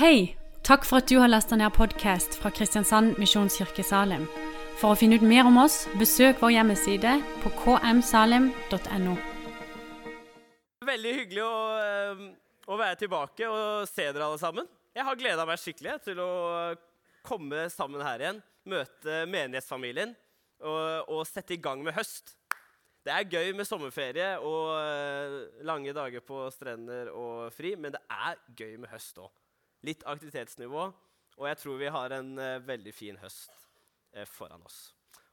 Hei! Takk for at du har lasta ned podkast fra Kristiansand Misjonskirke Salim. For å finne ut mer om oss, besøk vår hjemmeside på kmsalim.no. Veldig hyggelig å, eh, å være tilbake og se dere alle sammen. Jeg har gleda meg skikkelig til å komme sammen her igjen, møte menighetsfamilien og, og sette i gang med høst. Det er gøy med sommerferie og eh, lange dager på strender og fri, men det er gøy med høst òg. Litt aktivitetsnivå, og jeg tror vi har en eh, veldig fin høst eh, foran oss.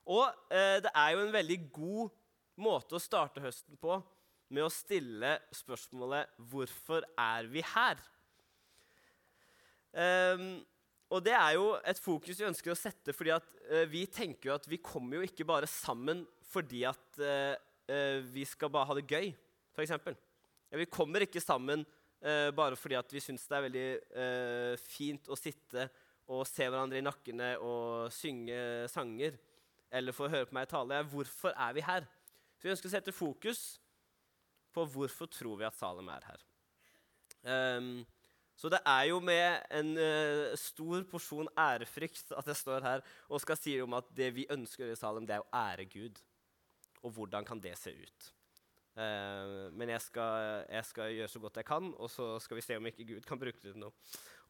Og eh, det er jo en veldig god måte å starte høsten på med å stille spørsmålet 'Hvorfor er vi her?' Um, og det er jo et fokus vi ønsker å sette, fordi at uh, vi tenker jo at vi kommer jo ikke bare sammen fordi at uh, uh, vi skal bare ha det gøy, f.eks. Ja, vi kommer ikke sammen eh, bare fordi vi syns det er veldig eh, fint å sitte og se hverandre i nakkene og synge sanger eller få høre på meg tale. Hvorfor er vi her? Så Vi ønsker å sette fokus på hvorfor tror vi at Salem er her. Um, så det er jo med en uh, stor porsjon ærefrykt at jeg står her og skal si om at det vi ønsker i Salem, det er å ære Gud. Og hvordan kan det se ut? Uh, men jeg skal, jeg skal, gjøre så godt jeg kan, og så skal vi se om ikke Gud kan bruke det til noe.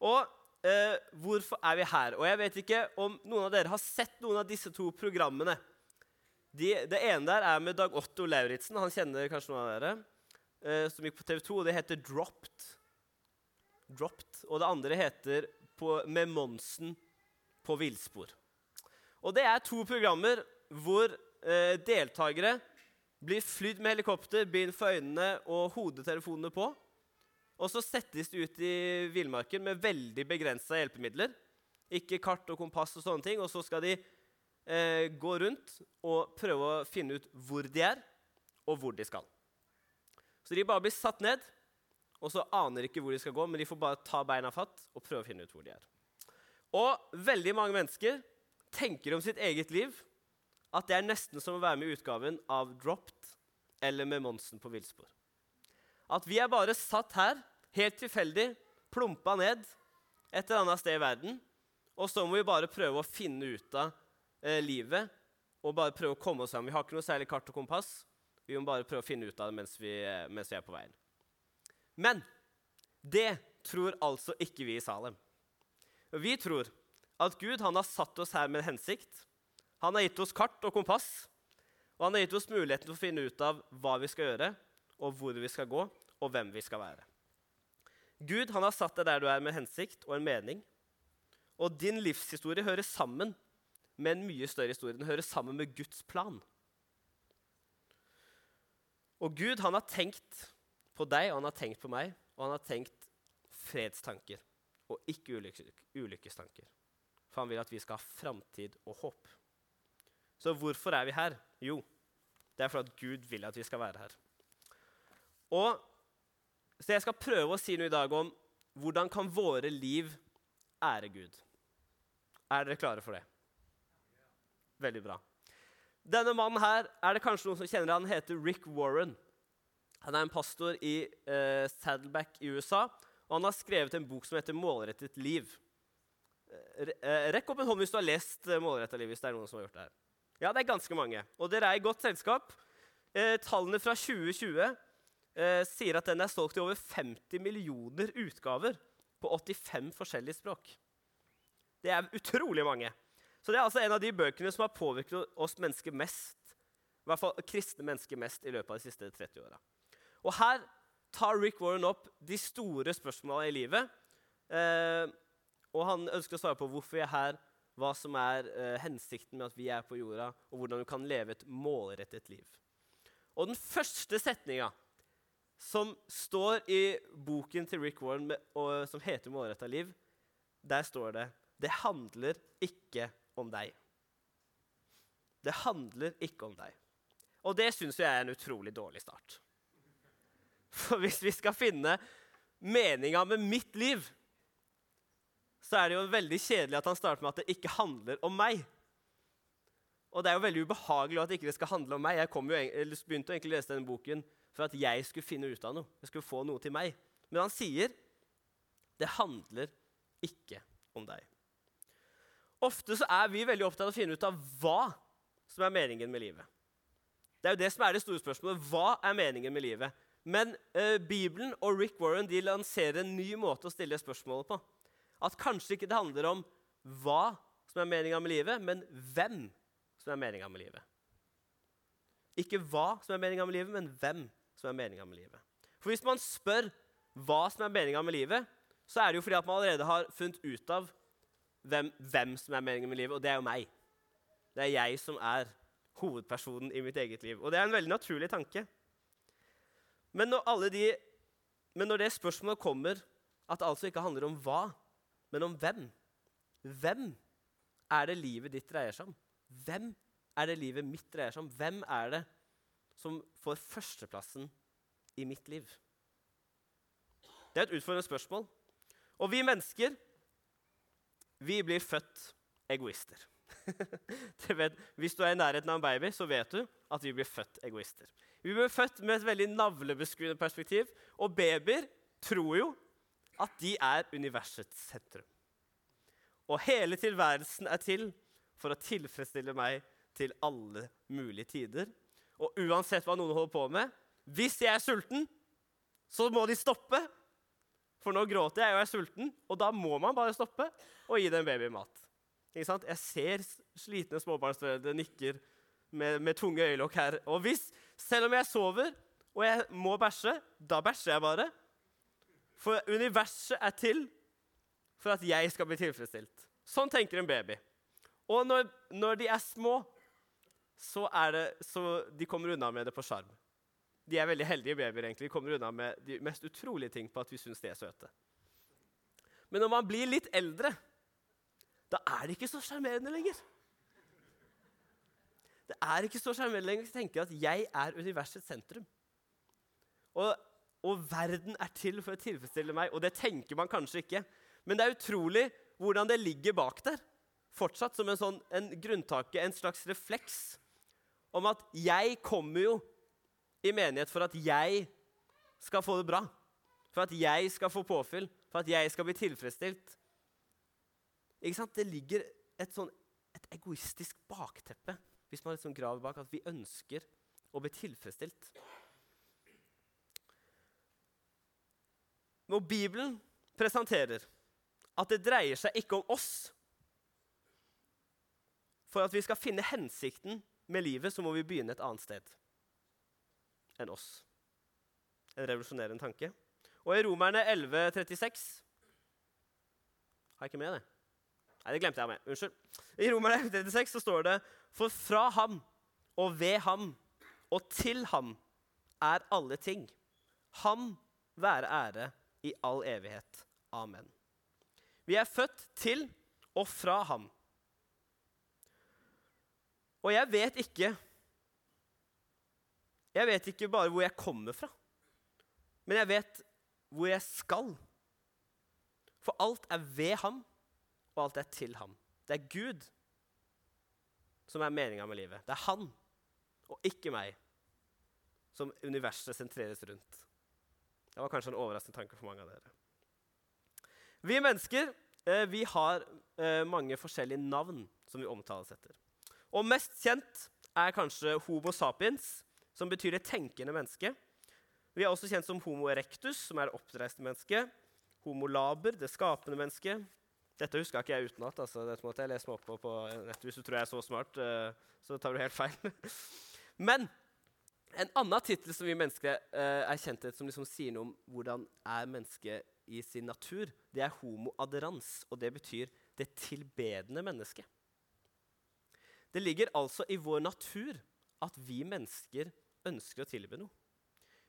Og uh, hvorfor er vi her? Og jeg vet ikke om noen av dere har sett noen av disse to programmene. De, det ene der er med Dag Otto Lauritzen. Han kjenner kanskje noen av dere. som gikk på TV 2. og Det heter Dropped. Dropped. Og det andre heter på, Med Monsen på villspor. Og det er to programmer hvor deltakere blir flydd med helikopter, bind for øynene og hodetelefonene på. Og så settes de ut i villmarken med veldig begrensa hjelpemidler. Ikke kart og kompass og sånne ting. Og så skal de eh, gå rundt og prøve å finne ut hvor de er, og hvor de skal. Så de bare blir satt ned og så aner de ikke hvor de skal gå, men de får bare ta beina fatt og prøve å finne ut hvor de er. Og veldig mange mennesker tenker om sitt eget liv at det er nesten som å være med i utgaven av Dropped eller med Monsen på villspor. At vi er bare satt her, helt tilfeldig, plumpa ned et eller annet sted i verden, og så må vi bare prøve å finne ut av eh, livet og bare prøve å komme oss fram. Vi har ikke noe særlig kart og kompass. Vi må bare prøve å finne ut av det mens vi, eh, mens vi er på veien. Men det tror altså ikke vi i Salem. Vi tror at Gud har satt oss her med en hensikt. Han har gitt oss kart og kompass, og han har gitt oss muligheten til å finne ut av hva vi skal gjøre, og hvor vi skal gå, og hvem vi skal være. Gud han har satt deg der du er med en hensikt og en mening. Og din livshistorie hører sammen med en mye større historie. Den hører sammen med Guds plan. Og Gud han har tenkt på deg, og han har tenkt på meg, og han har tenkt fredstanker og ikke ulykkestanker. For han vil at vi skal ha framtid og håp. Så hvorfor er vi her? Jo, det er for at Gud vil at vi skal være her. Og Så jeg skal prøve å si noe i dag om hvordan kan våre liv ære Gud. Er dere klare for det? Veldig bra. Denne mannen her er det kanskje noen som kjenner han heter Rick Warren. Han er en pastor i eh, Saddleback i USA, og han har skrevet en bok som heter 'Målrettet liv'. Eh, eh rekk opp en hånd hvis du har lest 'Målretta 'Målrettet liv'. hvis det er noen som har gjort det her. Ja, det er ganske mange. Og dere er i godt selskap. Eh, tallene fra 2020 eh, sier at den er solgt i over 50 millioner utgaver på 85 forskjellige språk. Det er utrolig mange. Så det er altså en av de bøkene som har påvirket oss mennesker mest, i hvert fall kristne mennesker mest i løpet av de siste 30 åra. Og her tar Rick Warren opp de store spørsmålene i livet. Eh, og han ønsker å svare på hvorfor vi er her, hva som er eh, hensikten med at vi er på jorda, og hvordan du kan leve et målrettet liv. Og den første setninga som står i boken til Rick Warren, med, og, som heter 'Målretta liv', der står det 'Det handler ikke om deg'. Det handler ikke om deg. Og det syns jeg er en utrolig dårlig start. For hvis vi skal finne meninga med mitt liv, så er det jo veldig kjedelig at han starter med at det ikke handler om meg. Og det er jo veldig ubehagelig at det ikke skal handle om meg. Jeg jo, begynte å lese denne boken for at jeg skulle finne ut av noe. Jeg skulle få noe til meg. Men han sier det handler ikke om deg. Ofte så er vi veldig opptatt av å finne ut av hva som er meningen med livet. Det er jo det som er det store spørsmålet. Hva er meningen med livet? Men eh, Bibelen og Rick Warren de lanserer en ny måte å stille spørsmålet på. At kanskje ikke det handler om hva som er meninga med livet, men hvem som er meninga med livet. Ikke hva som er meninga med livet, men hvem som er meninga med livet. For hvis man spør hva som er meninga med livet, så er det jo fordi at man allerede har funnet ut av hvem, hvem som er meninga med livet, og det er jo meg. Det er jeg som er hovedpersonen i mitt eget liv. Og det er en veldig naturlig tanke. Men når, de, men når det spørsmålet kommer, at det altså ikke handler om hva, men om hvem Hvem er det livet ditt dreier seg om? Hvem er det livet mitt dreier seg om? Hvem er det som får førsteplassen i mitt liv? Det er et utfordrende spørsmål. Og vi mennesker, vi blir født egoister. vet, hvis du er i nærheten av en baby, så vet du at vi blir født egoister. Vi blir født med et veldig navlebeskuende perspektiv, og babyer tror jo at de er universets sentrum. Og hele tilværelsen er til for å tilfredsstille meg til alle mulige tider. Og uansett hva noen holder på med Hvis jeg er sulten, så må de stoppe. For nå gråter jeg og er sulten, og da må man bare stoppe og gi den babyen mat. Jeg ser slitne småbarnsforeldre nikker med, med tunge øyelokk her. Og hvis, selv om jeg sover og jeg må bæsje, da bæsjer jeg bare. For universet er til for at jeg skal bli tilfredsstilt. Sånn tenker en baby. Og når, når de er små, så er det så de kommer unna med det på sjarm. De er veldig heldige babyer. egentlig. De kommer unna med de mest utrolige ting på at vi syns de er søte. Men når man blir litt eldre, da er det ikke så sjarmerende lenger. Det er ikke så sjarmerende lenger å tenke at jeg er universets sentrum. Og, og, verden er til for å tilfredsstille meg, og det tenker man kanskje ikke. Men det er utrolig hvordan det ligger bak der, fortsatt som en, sånn, en grunntake, en slags refleks, om at jeg kommer jo i menighet for at jeg skal få det bra. For at jeg skal få påfyll, for at jeg skal bli tilfredsstilt. Ikke sant? Det ligger et, sånn, et egoistisk bakteppe hvis man liksom graver bak at vi ønsker å bli tilfredsstilt. Når Bibelen presenterer at det dreier seg ikke om oss For at vi skal finne hensikten med livet, så må vi begynne et annet sted enn oss. En revolusjonerende tanke. Og i Romerne 11,36 Har jeg ikke med det? Nei, det glemte jeg med. Unnskyld. I Romerne 36 så står det For fra ham og ved ham og til ham er alle ting. Ham være ære i all evighet. Amen. Vi er født til og fra ham. Og jeg vet ikke Jeg vet ikke bare hvor jeg kommer fra, men jeg vet hvor jeg skal. For alt er ved ham og alt er til ham. Det er Gud som er meninga med livet. Det er han, og ikke meg, som universet sentreres rundt. Det var kanskje en overraskende tanke for mange av dere. Vi mennesker eh, vi har eh, mange forskjellige navn som vi omtales etter. Og mest kjent er kanskje Homo sapiens, som betyr det tenkende mennesket. Vi er også kjent som Homo erectus, som er det oppdreiste mennesket. Homo laber, det skapende mennesket. Dette huska ikke jeg utenat. Altså, dette måtte jeg lese meg opp på, på nettet. Hvis du tror jeg er så smart, uh, så tar du helt feil. Men en annen tittel som vi mennesker uh, er kjent til, som liksom sier noe om hvordan er mennesket i sin natur, det er homo aderans. Og det betyr det tilbedende mennesket. Det ligger altså i vår natur at vi mennesker ønsker å tilbe noe.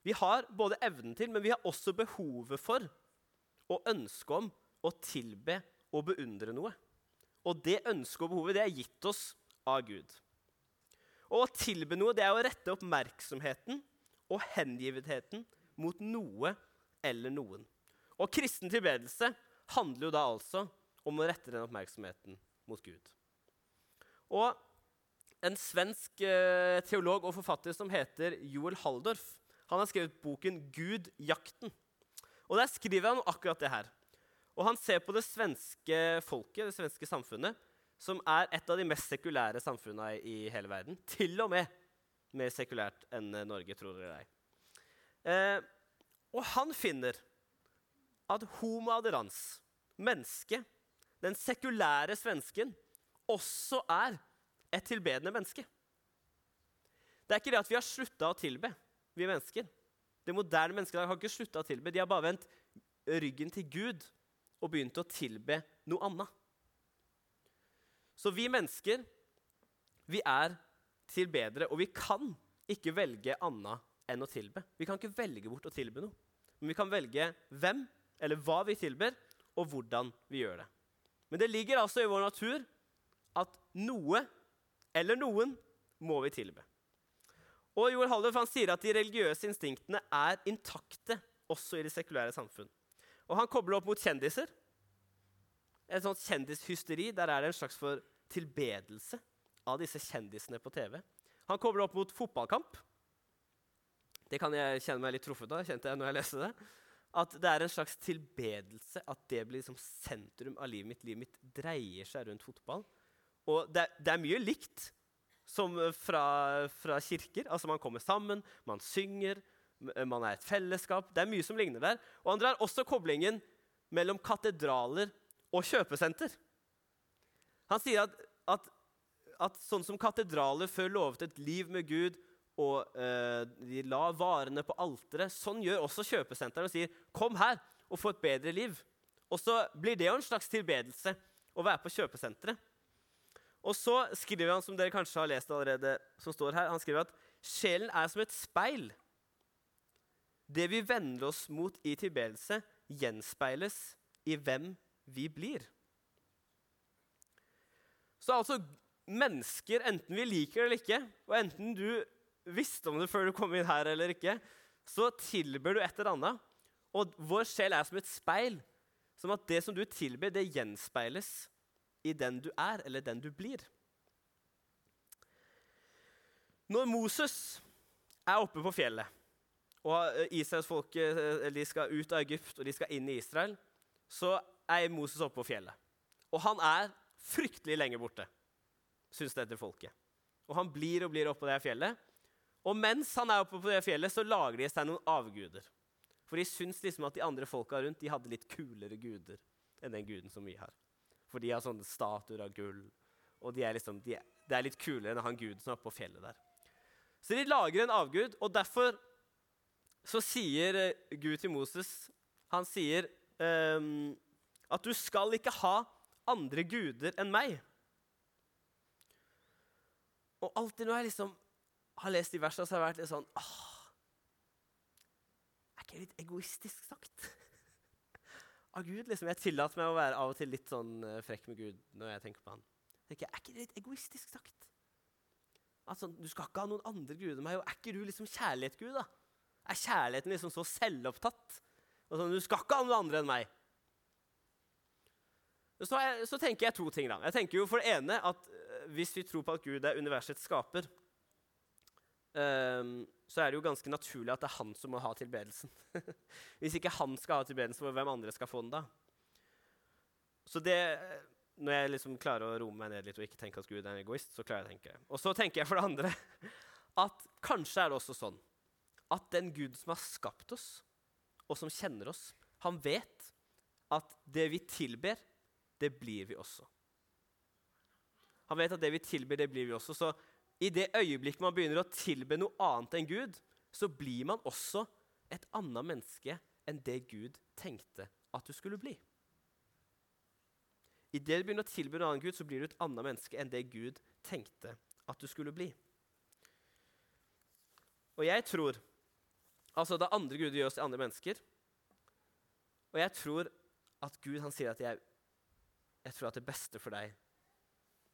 Vi har både evnen til, men vi har også behovet for og ønske om å tilbe og beundre noe. Og det ønsket og behovet det er gitt oss av Gud. Og å tilbe noe det er å rette oppmerksomheten og hengivenheten mot noe eller noen. Og kristen tilbedelse handler jo da altså om å rette den oppmerksomheten mot Gud. Og en svensk eh, teolog og forfatter som heter Joel Haldorf, han har skrevet boken 'Gud jakten'. Og Der skriver han akkurat det her. Og han ser på det svenske folket, det svenske samfunnet, som er et av de mest sekulære samfunnene i hele verden. Til og med mer sekulært enn Norge, tror dere ei. Eh, og han finner at homo aderans, mennesket, den sekulære svensken, også er et tilbedende menneske. Det er ikke det at vi har slutta å tilbe, vi mennesker. Det moderne mennesket har ikke slutta å tilbe. De har bare vendt ryggen til Gud og begynt å tilbe noe annet. Så vi mennesker, vi er tilbedere, og vi kan ikke velge annet enn å tilbe. Vi kan ikke velge bort å tilbe noe. Men vi kan velge hvem eller hva vi tilber, og hvordan vi gjør det. Men det ligger altså i vår natur at noe eller noen må vi tilbe. Og Joel Halldorf han sier at de religiøse instinktene er intakte også i det sekulære samfunn. Og Han kobler opp mot kjendiser. Et sånt kjendishysteri. Der er det en slags for tilbedelse av disse kjendisene på TV. Han kobler opp mot fotballkamp. Det kan jeg kjenne meg litt truffet av. kjente jeg når jeg leste det. At det er en slags tilbedelse. At det blir liksom sentrum av livet mitt. Livet mitt dreier seg rundt fotball. Og det, det er mye likt som fra, fra, kirker. Altså Man kommer sammen, man synger, man er et fellesskap. Det er mye som ligner der. Og han drar også koblingen mellom katedraler og kjøpesenter. Han sier at, at, at sånn som katedraler før lovet et liv med Gud, og eh, de la varene på alteret, sånn gjør også kjøpesenteret og sier 'Kom her og få et bedre liv'. Og så blir det jo en slags tilbedelse å være på kjøpesenteret. Og så skriver han, som dere kanskje har lest allerede, som står her, han skriver at sjelen er som et speil. Det vi vender oss mot i tilbedelse, gjenspeiles i hvem vi blir. Så altså mennesker, enten vi liker det eller ikke, og enten du visste om det før du kom inn her eller ikke, så tilber du et eller annet. Og vår sjel er som et speil. Som at det som du tilber, det gjenspeiles i den du er, eller den du blir. Når Moses er oppe på fjellet, og israelsfolket de skal ut av Egypt og de skal inn i Israel, så er Moses oppe på fjellet. Og han er fryktelig lenge borte, syns dette folket. Og han blir og blir oppe på det fjellet. Og mens han er oppe på det fjellet, så lager de seg noen avguder. For de syns liksom at de andre folka rundt de hadde litt kulere guder enn den guden som vi har. For de har sånne statuer av gull. Og det er liksom, de det er litt kulere enn han guden som er på fjellet der. Så de lager en avgud, og derfor så sier eh, Gud til Moses Han sier um, at du skal ikke ha andre guder enn meg. Og alltid når jeg liksom har lest de versene, så har jeg vært litt sånn åh, Er ikke det litt egoistisk sagt? av Gud. liksom. Jeg tillater meg å være av og til litt sånn uh, frekk med Gud når jeg tenker på han. jeg, Er ikke det litt egoistisk sagt? Altså, Du skal ikke ha noen andre guder enn meg. Og er ikke du liksom kjærlighet, Gud? da? Er kjærligheten liksom så selvopptatt? Og sånn, du skal ikke ha noen andre enn meg. Så, jeg, så, tenker jeg to ting. da. Jeg tenker jo For det ene at uh, hvis vi tror på at Gud er universets skaper, um, så er det jo ganske naturlig at det er han som må ha tilbedelsen. Hvis ikke han skal ha tilbedelsen, hvem andre skal få den da? Så det, Når jeg liksom klarer å roe meg ned litt og ikke tenke at Gud er en egoist, så klarer jeg å tenke det. Og så tenker jeg for det andre at kanskje er det også sånn at den Gud som har skapt oss, og som kjenner oss, han vet at det vi tilber, det blir vi også. Han vet at det vi tilber, det blir vi også. Så i det øyeblikket man begynner å tilbe noe annet enn Gud, så blir man også et annet menneske enn det Gud tenkte at du skulle bli. I det du begynner å tilby noe annet Gud, så blir du et annet menneske enn det Gud tenkte at du skulle bli. Og jeg tror Altså, det er andre guder gjør oss til andre mennesker. Og jeg tror at Gud han sier at jeg, jeg tror at det beste for deg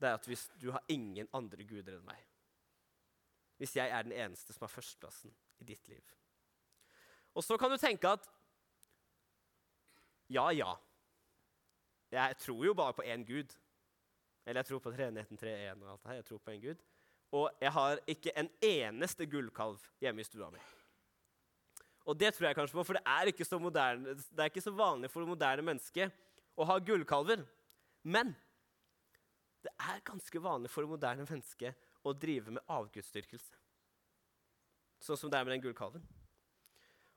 det er at hvis du har ingen andre guder enn meg hvis jeg er den eneste som har førsteplassen i ditt liv. Og så kan du tenke at ja, ja. Jeg tror jo bare på én Gud. Eller jeg tror på treenigheten 3-1 og alt det her. Jeg tror på én Gud. Og jeg har ikke en eneste gullkalv hjemme i stua mi. Og det tror jeg kanskje på, for det er ikke så, moderne, det er ikke så vanlig for det moderne mennesket å ha gullkalver. Men det er ganske vanlig for det moderne mennesket å drive med avgudsdyrkelse. Sånn som det er med den gullkalven.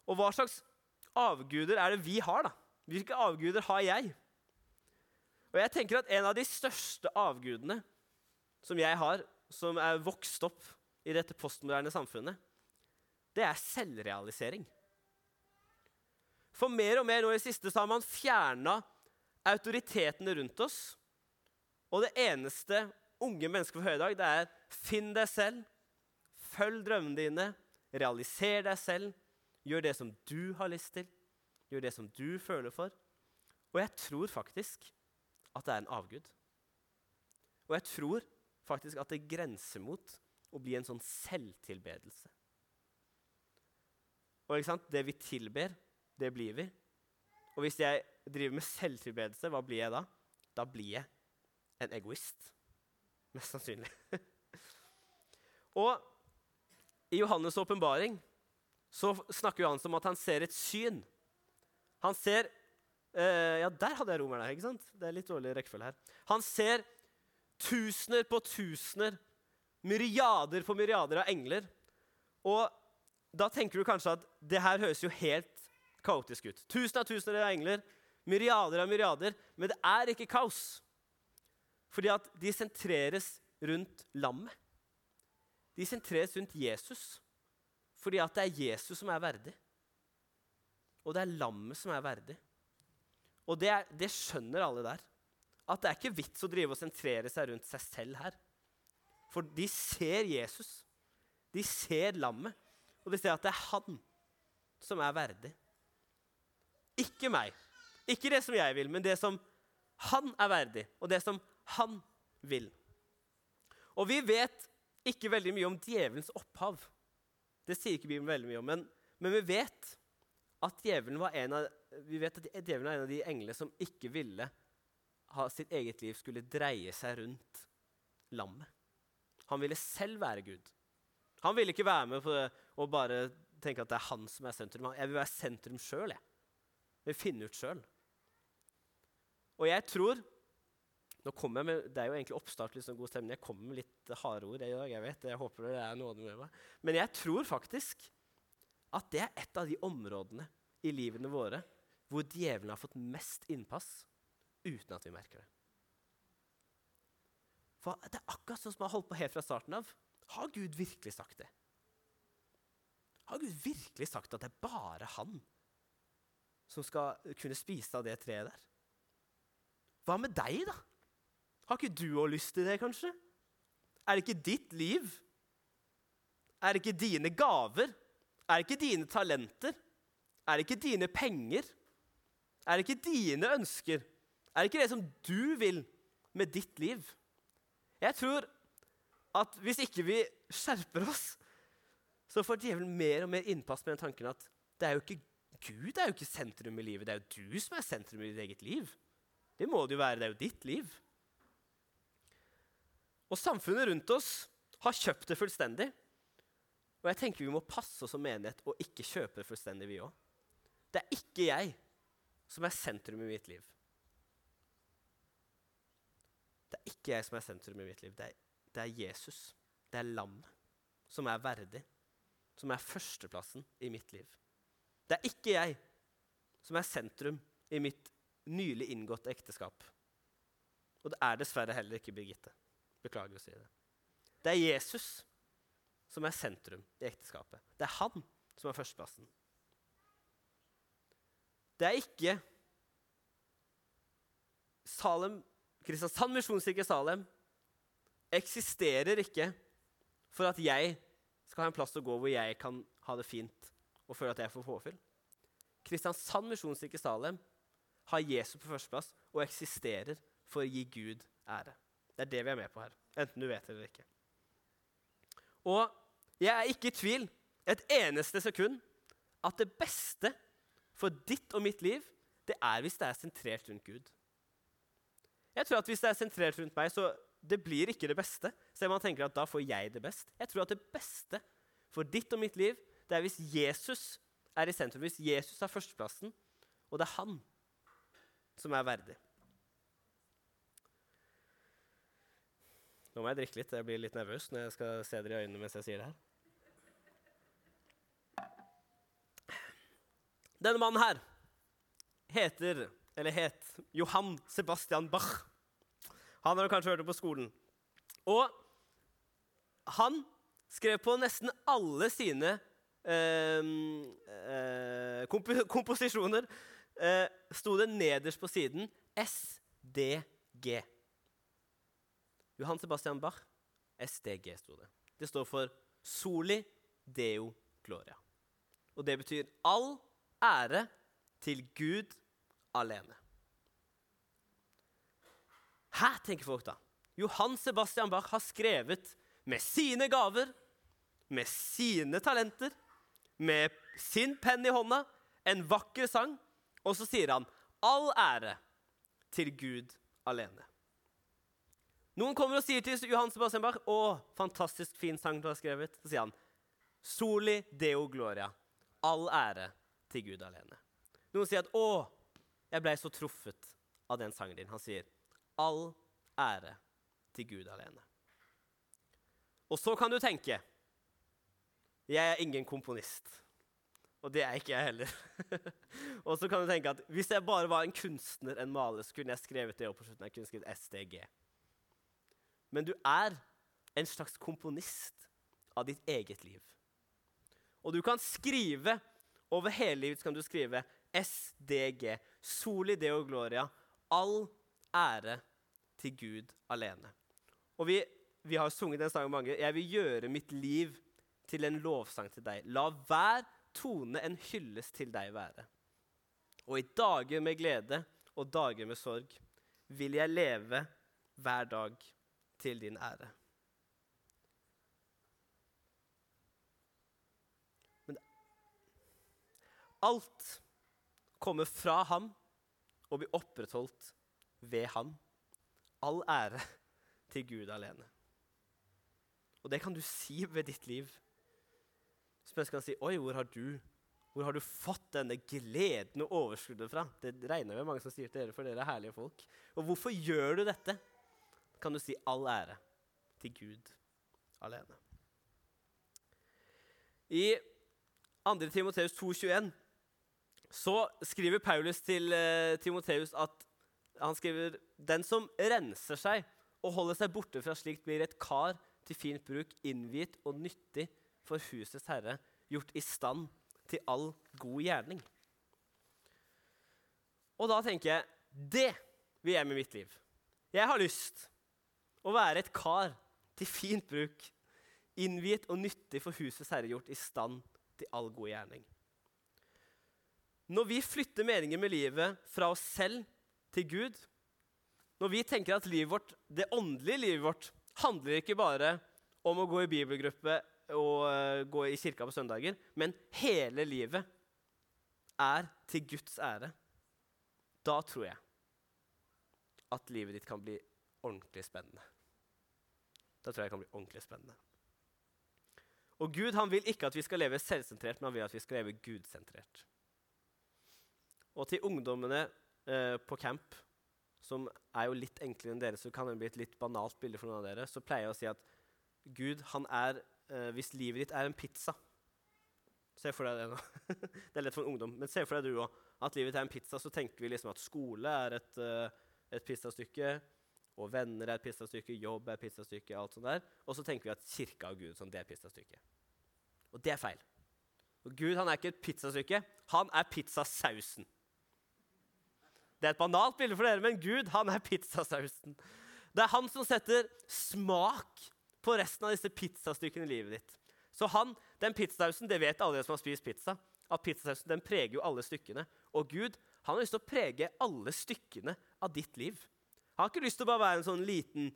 Og hva slags avguder er det vi har, da? Hvilke avguder har jeg? Og jeg tenker at En av de største avgudene som jeg har, som er vokst opp i dette postmoderne samfunnet, det er selvrealisering. For mer og mer nå i siste så har man fjerna autoritetene rundt oss. Og det eneste unge mennesker får høre i dag, det er finn deg selv, følg drømmene dine, realiser deg selv, gjør det som du har lyst til, gjør det som du føler for. Og jeg tror faktisk at det er en avgud. Og jeg tror faktisk at det grenser mot å bli en sånn selvtilbedelse. Og ikke sant? det vi tilber, det blir vi. Og hvis jeg driver med selvtilbedelse, hva blir jeg da? Da blir jeg en egoist. Mest sannsynlig. og i Johannes' åpenbaring så snakker Johannes om at han ser et syn. Han ser eh, Ja, der hadde jeg romerne. ikke sant? Det er litt dårlig rekkefølge her. Han ser tusener på tusener, myriader på myriader av engler. Og da tenker du kanskje at det her høres jo helt kaotisk ut. Tusen av tusener av engler, myriader av myriader. Men det er ikke kaos. Fordi at de sentreres rundt lammet. De sentreres rundt Jesus fordi at det er Jesus som er verdig. Og det er lammet som er verdig. Og det, er, det skjønner alle der. At det er ikke vits å drive og sentrere seg rundt seg selv her. For de ser Jesus. De ser lammet. Og de ser at det er han som er verdig. Ikke meg. Ikke det som jeg vil, men det som han er verdig, og det som han vil. Og vi vet ikke veldig mye om djevelens opphav. Det sier ikke Bibelen veldig mye om, men, men vi vet at djevelen var en av, vi vet at djevelen var en av de englene som ikke ville ha sitt eget liv skulle dreie seg rundt lammet. Han ville selv være Gud. Han ville ikke være med på og bare tenke at det er han som er sentrum. Jeg vil være sentrum sjøl. Jeg. Vil finne ut sjøl. Og jeg tror nå kommer jeg med, Det er jo egentlig oppstart liksom god stemning. Jeg kommer med litt harde ord i dag. jeg vet, jeg håper det er noe med meg. Men jeg tror faktisk at det er et av de områdene i livene våre hvor djevelen har fått mest innpass uten at vi merker det. For det er akkurat sånn som jeg har holdt på helt fra starten av. Har Gud virkelig sagt det? Har Gud virkelig sagt at det er bare han som skal kunne spise av det treet der? Hva med deg, da? Har ikke du òg lyst til det, kanskje? Er det ikke ditt liv? Er det ikke dine gaver? Er det ikke dine talenter? Er det ikke dine penger? Er det ikke dine ønsker? Er det ikke det som du vil med ditt liv? Jeg tror at hvis ikke vi skjerper oss, så får djevelen mer og mer innpass med den tanken at det er jo ikke Gud er jo ikke sentrum i livet, det er jo du som er sentrum i ditt eget liv. Det må det jo være. Det er jo ditt liv. Og samfunnet rundt oss har kjøpt det fullstendig. Og jeg tenker vi må passe oss som menighet og ikke kjøpe det fullstendig, vi òg. Det er ikke jeg som er sentrum i mitt liv. Det er ikke jeg som er sentrum i mitt liv. Det er, det er Jesus. Det er lammet som er verdig, som er førsteplassen i mitt liv. Det er ikke jeg som er sentrum i mitt nylig inngåtte ekteskap. Og det er dessverre heller ikke Birgitte. Beklager å si det. Det er Jesus som er sentrum i ekteskapet. Det er han som er førsteplassen. Det er ikke Salem, Kristiansand misjonskirke Salem eksisterer ikke for at jeg skal ha en plass å gå hvor jeg kan ha det fint og føler at jeg får påfyll. Kristiansand misjonskirke Salem har Jesus på førsteplass og eksisterer for å gi Gud ære. Det er det vi er med på her, enten du vet det eller ikke. Og jeg er ikke i tvil et eneste sekund at det beste for ditt og mitt liv, det er hvis det er sentrert rundt Gud. Jeg tror at Hvis det er sentrert rundt meg, så det blir ikke det beste. Så man tenker at da får jeg det best. Jeg tror at det beste for ditt og mitt liv, det er hvis Jesus er i sentrum, hvis Jesus har førsteplassen, og det er han som er verdig. Nå må jeg drikke litt. Jeg blir litt nervøs når jeg skal se dere i øynene mens jeg sier det her. Denne mannen her heter, eller het, Johan Sebastian Bach. Han har du kanskje hørt om på skolen. Og han skrev på nesten alle sine eh, eh, komp komposisjoner eh, sto det nederst på siden SDG. Johan Sebastian Bach, SDG sto det. Det står for Soli Deo Gloria. Og det betyr all ære til Gud alene. Hæ, tenker folk da. Johan Sebastian Bach har skrevet med sine gaver, med sine talenter, med sin penn i hånda, en vakker sang, og så sier han all ære til Gud alene. Noen kommer og sier til Johan Sebastian Bach 'Å, fantastisk fin sang du har skrevet.' Så sier han 'Soli deo gloria'. All ære til Gud alene. Noen sier at 'Å, jeg blei så truffet av den sangen din'. Han sier 'All ære til Gud alene'. Og så kan du tenke 'Jeg er ingen komponist'. Og det er ikke jeg heller. og så kan du tenke at hvis jeg bare var en kunstner, en maler, så kunne jeg skrevet det opp på slutten. Jeg kunne skrevet SDG. Men du er en slags komponist av ditt eget liv. Og du kan skrive over hele livet kan du skrive SDG. Soli Deo Gloria. All ære til Gud alene. Og vi, vi har sunget den sangen mange. Jeg vil gjøre mitt liv til en lovsang til deg. La hver tone en hyllest til deg være. Og i dager med glede og dager med sorg vil jeg leve hver dag til din ære. Men alt kommer fra ham og blir opprettholdt ved ham. All ære til Gud alene. Og det kan du si ved ditt liv. Så skal si Oi, hvor har du hvor har du fått denne gleden og overskuddet fra? Det regner med mange som sier til dere, for dere er herlige folk. Og hvorfor gjør du dette? Kan du si all ære til Gud alene. I 2. Timoteus 2,21 så skriver Paulus til uh, Timoteus at han skriver den som renser seg og holder seg borte fra slikt, blir et kar til fint bruk, innviet og nyttig for husets herre, gjort i stand til all god gjerning. Og da tenker jeg det vil jeg med mitt liv. Jeg har lyst å være et kar til fint bruk, innviet og nyttig for husets herre, gjort i stand til all god gjerning. Når vi flytter meningen med livet fra oss selv til Gud, når vi tenker at livet vårt, det åndelige livet vårt handler ikke bare om å gå i bibelgruppe og uh, gå i kirka på søndager, men hele livet er til Guds ære, da tror jeg at livet ditt kan bli ordentlig spennende. Da tror jeg det kan bli ordentlig spennende. Og Gud han vil ikke at vi skal leve selvsentrert, men han vil at vi skal leve gudsentrert. Og til ungdommene eh, på camp, som er jo litt enklere enn dere, så kan det bli et litt banalt bilde for noen av dere, så pleier jeg å si at Gud han er eh, Hvis livet ditt er en pizza Se for deg det nå. det er lett for en ungdom, men se for deg du òg. At livet ditt er en pizza, så tenker vi liksom at skole er et, uh, et pizzastykke. Og venner er et pizzastykke, jobb er et pizzastykke, alt sånt der. Og så tenker vi at kirka og Gud sånn, det er pizzastykke. Og det er feil. Og Gud han er ikke et pizzastykke, han er pizzasausen. Det er et banalt bilde for dere, men Gud han er pizzasausen. Det er han som setter smak på resten av disse pizzastykkene i livet ditt. Så han, den pizzasausen, det vet alle som har spist pizza, at pizzasausen den preger jo alle stykkene. Og Gud han har lyst til å prege alle stykkene av ditt liv. Han har ikke lyst til å bare være en sånn liten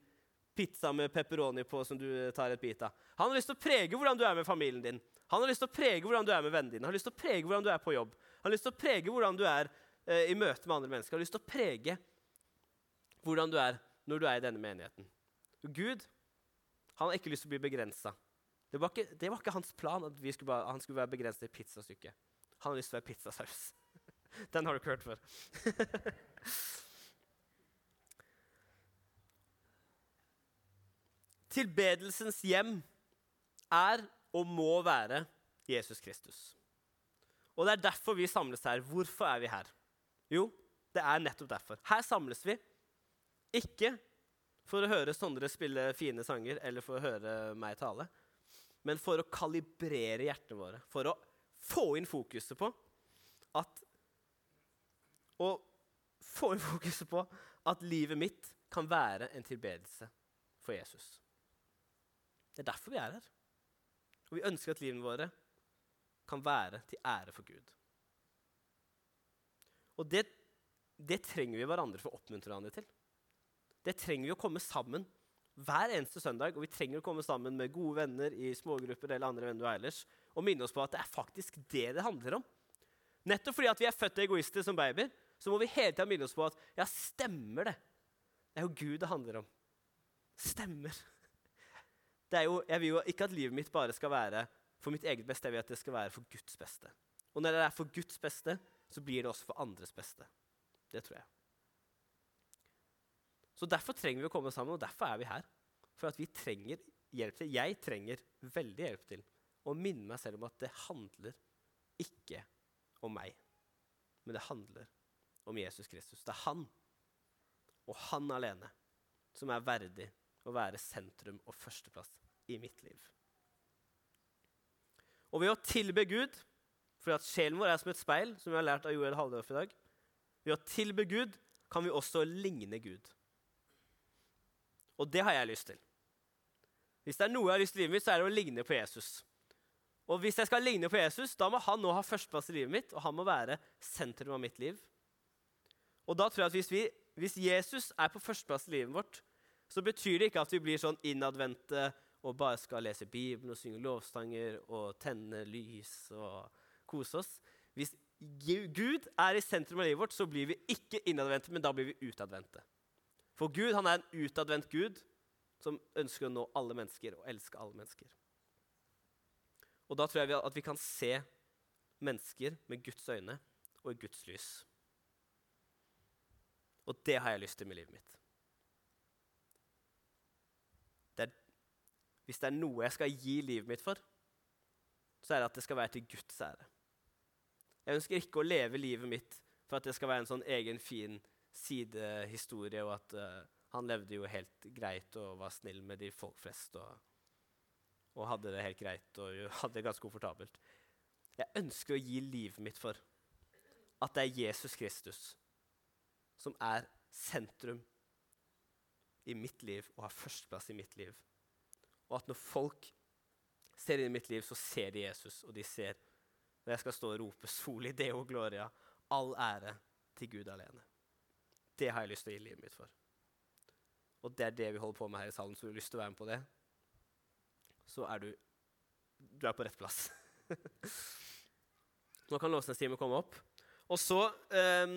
pizza med pepperoni på som du tar et bit av. Han har lyst til å prege hvordan du er med familien din. Han har lyst til å prege hvordan du er med vennene dine. Han har lyst til å prege hvordan du er på jobb. Han har lyst til å prege hvordan du er eh, i møte med andre mennesker. Han har lyst til å prege hvordan du er når du er i denne menigheten. Gud han har ikke lyst til å bli begrensa det det var ikke, hans plan at skulle bare, han skulle være begrenset i pizzastykket. Han har lyst til å være pizzasaus. Den har du ikke hørt før. Tilbedelsens hjem er og må være Jesus Kristus. Og det er derfor vi samles her. Hvorfor er vi her? Jo, det er nettopp derfor. Her samles vi ikke for å høre Sondre spille fine sanger eller for å høre meg tale, men for å kalibrere hjertene våre. For å få inn fokuset på at Og få inn fokuset på at livet mitt kan være en tilbedelse for Jesus. Det er derfor vi er her. Og vi ønsker at livene våre kan være til ære for Gud. Og det, det trenger vi hverandre for å oppmuntre hverandre til. Det trenger vi å komme sammen hver eneste søndag. Og vi trenger å komme sammen med gode venner i smågrupper eller andre venner du ellers, og minne oss på at det er faktisk det det handler om. Nettopp fordi at vi er født egoister som babyer, så må vi hele tida minne oss på at ja, stemmer det? Det er jo Gud det handler om. Stemmer. Er jo, jeg vil jo ikke at livet mitt bare skal være for mitt eget beste. Jeg vil at det skal være for Guds beste. Og når det er for Guds beste, så blir det også for andres beste. Det tror jeg. Så Derfor trenger vi å komme sammen, og derfor er vi her. For at vi trenger hjelp til. Jeg trenger veldig hjelp til å minne meg selv om at det handler ikke om meg, men det handler om Jesus Kristus. Det er han, og han alene, som er verdig å være sentrum og førsteplass i mitt liv. Og ved å tilbe Gud, for at sjelen vår er som et speil, som vi har lært av Joel Halldorf i dag Ved å tilbe Gud kan vi også ligne Gud. Og det har jeg lyst til. Hvis det er noe jeg har lyst til i livet mitt, så er det å ligne på Jesus. Og hvis jeg skal ligne på Jesus, da må han nå ha førsteplass i livet mitt, og han må være sentrum av mitt liv. Og da tror jeg at hvis, vi, hvis Jesus er på førsteplass i livet vårt, så betyr det ikke at vi blir sånn innadvendte og bare skal lese Bibelen og synge lovstanger og tenne lys og kose oss. Hvis Gud er i sentrum av livet vårt, så blir vi ikke innadvendte, men da blir vi utadvendte. For Gud han er en utadvendt Gud som ønsker å nå alle mennesker og elske alle mennesker. Og da tror jeg at vi kan se mennesker med Guds øyne og i Guds lys. Og det har jeg lyst til med livet mitt. Det er, hvis det er noe jeg skal gi livet mitt for, så er det at det skal være til Guds ære. Jeg ønsker ikke å leve livet mitt for at det skal være en sånn egen, fin sidehistorie, og at uh, han levde jo helt greit og var snill med de folk flest og, og hadde det helt greit og hadde det ganske komfortabelt. Jeg ønsker å gi livet mitt for at det er Jesus Kristus som er sentrum i mitt liv og har førsteplass i mitt liv. Og at når folk ser inn i mitt liv, så ser de Jesus, og de ser når jeg skal stå og rope 'Soli Deo Gloria', all ære til Gud alene. Det har jeg lyst til å gi livet mitt for. Og det er det vi holder på med her i salen, så du har lyst til å være med på det, så er du, du er på rett plass. Nå kan lovsangstimen komme opp. Og så um,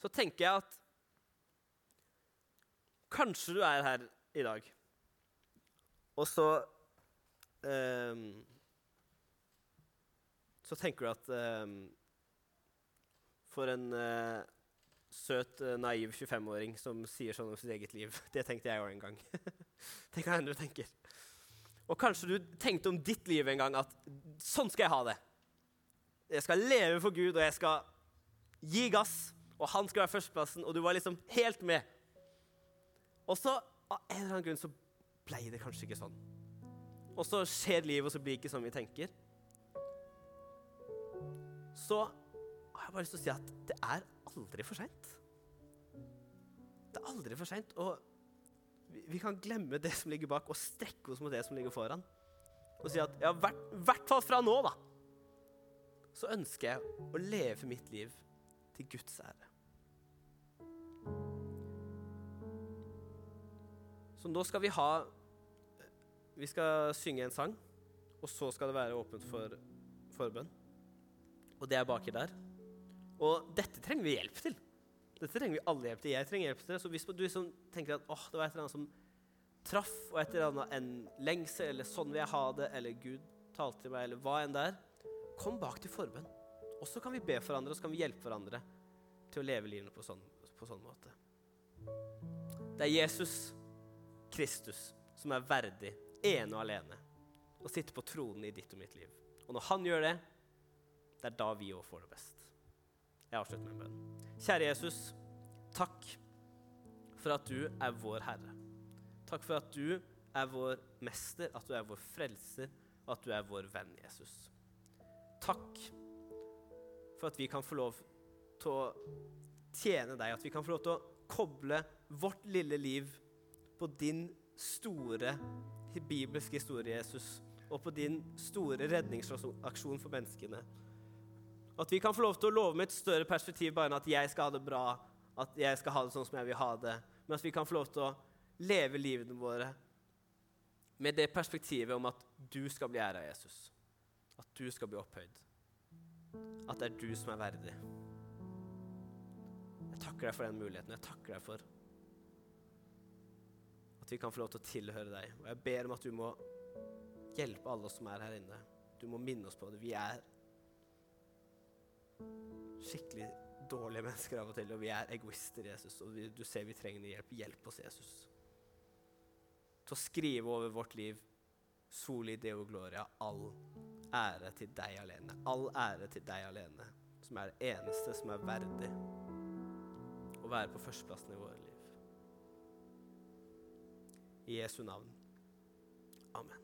Så tenker jeg at kanskje du er her i dag, og så um, Så tenker du at um, for en uh, søt, uh, naiv 25-åring som sier sånn om sitt eget liv. Det tenkte jeg òg en gang. Tenk hva du tenker. Og kanskje du tenkte om ditt liv en gang at sånn skal jeg ha det. Jeg skal leve for Gud, og jeg skal gi gass, og han skal være førsteplassen, og du var liksom helt med. Og så av en eller annen grunn så ble det kanskje ikke sånn. Og så skjer livet, og så blir det ikke som vi tenker. Så har bare lyst til å si at det er aldri for seint. Det er aldri for seint. Og vi, kan glemme det som ligger bak, og strekke oss mot det som ligger foran. Og si at ja, i hvert fall fra nå, da, så ønsker jeg å leve mitt liv til Guds ære. Så nå skal vi ha Vi skal synge en sang, og så skal det være åpent for forbønn. Og det er baki der. Og dette trenger vi hjelp til. Dette trenger vi alle hjelp til. Jeg trenger hjelp til det. Så hvis du liksom tenker at åh, det var et eller annet som traff, og et eller annet en lengsel, eller sånn vil jeg ha det, eller Gud talte til meg, eller hva enn det er, kom bak til forbønn. Og så kan vi be for hverandre, og så kan vi hjelpe hverandre til å leve livet på sånn, på sånn måte. Det er Jesus Kristus som er verdig, ene og alene, å sitte på tronen i ditt og mitt liv. Og når han gjør det, det er da vi òg får det best. Jeg avslutter med en bønn. Kjære Jesus, takk for at du er vår Herre. Takk for at du er vår mester, at du er vår frelser, og at du er vår venn, Jesus. Takk for at vi kan få lov til å tjene deg, at vi kan få lov til å koble vårt lille liv på din store bibelske historie, Jesus, og på din store redningsaksjon for menneskene. At vi kan få lov til å love med et større perspektiv bare enn at jeg skal ha det bra, at jeg skal ha det sånn som jeg vil ha det, men at vi kan få lov til å leve livene våre med det perspektivet om at du skal bli æra, Jesus. At du skal bli opphøyd. At det er du som er verdig. Jeg takker deg for den muligheten. Jeg takker deg for at vi kan få lov til å tilhøre deg. Og jeg ber om at du må hjelpe alle oss som er her inne. Du må minne oss på det. Vi er skikkelig dårlige mennesker av og til, og vi er egoister, Jesus. Og vi, du ser vi trenger hjelp. Hjelp oss, Jesus. Til å skrive over vårt liv Soli Deo Gloria, all ære til deg alene. All ære til deg alene, som er det eneste som er verdig å være på førsteplassen i våre liv. I Jesu navn. Amen.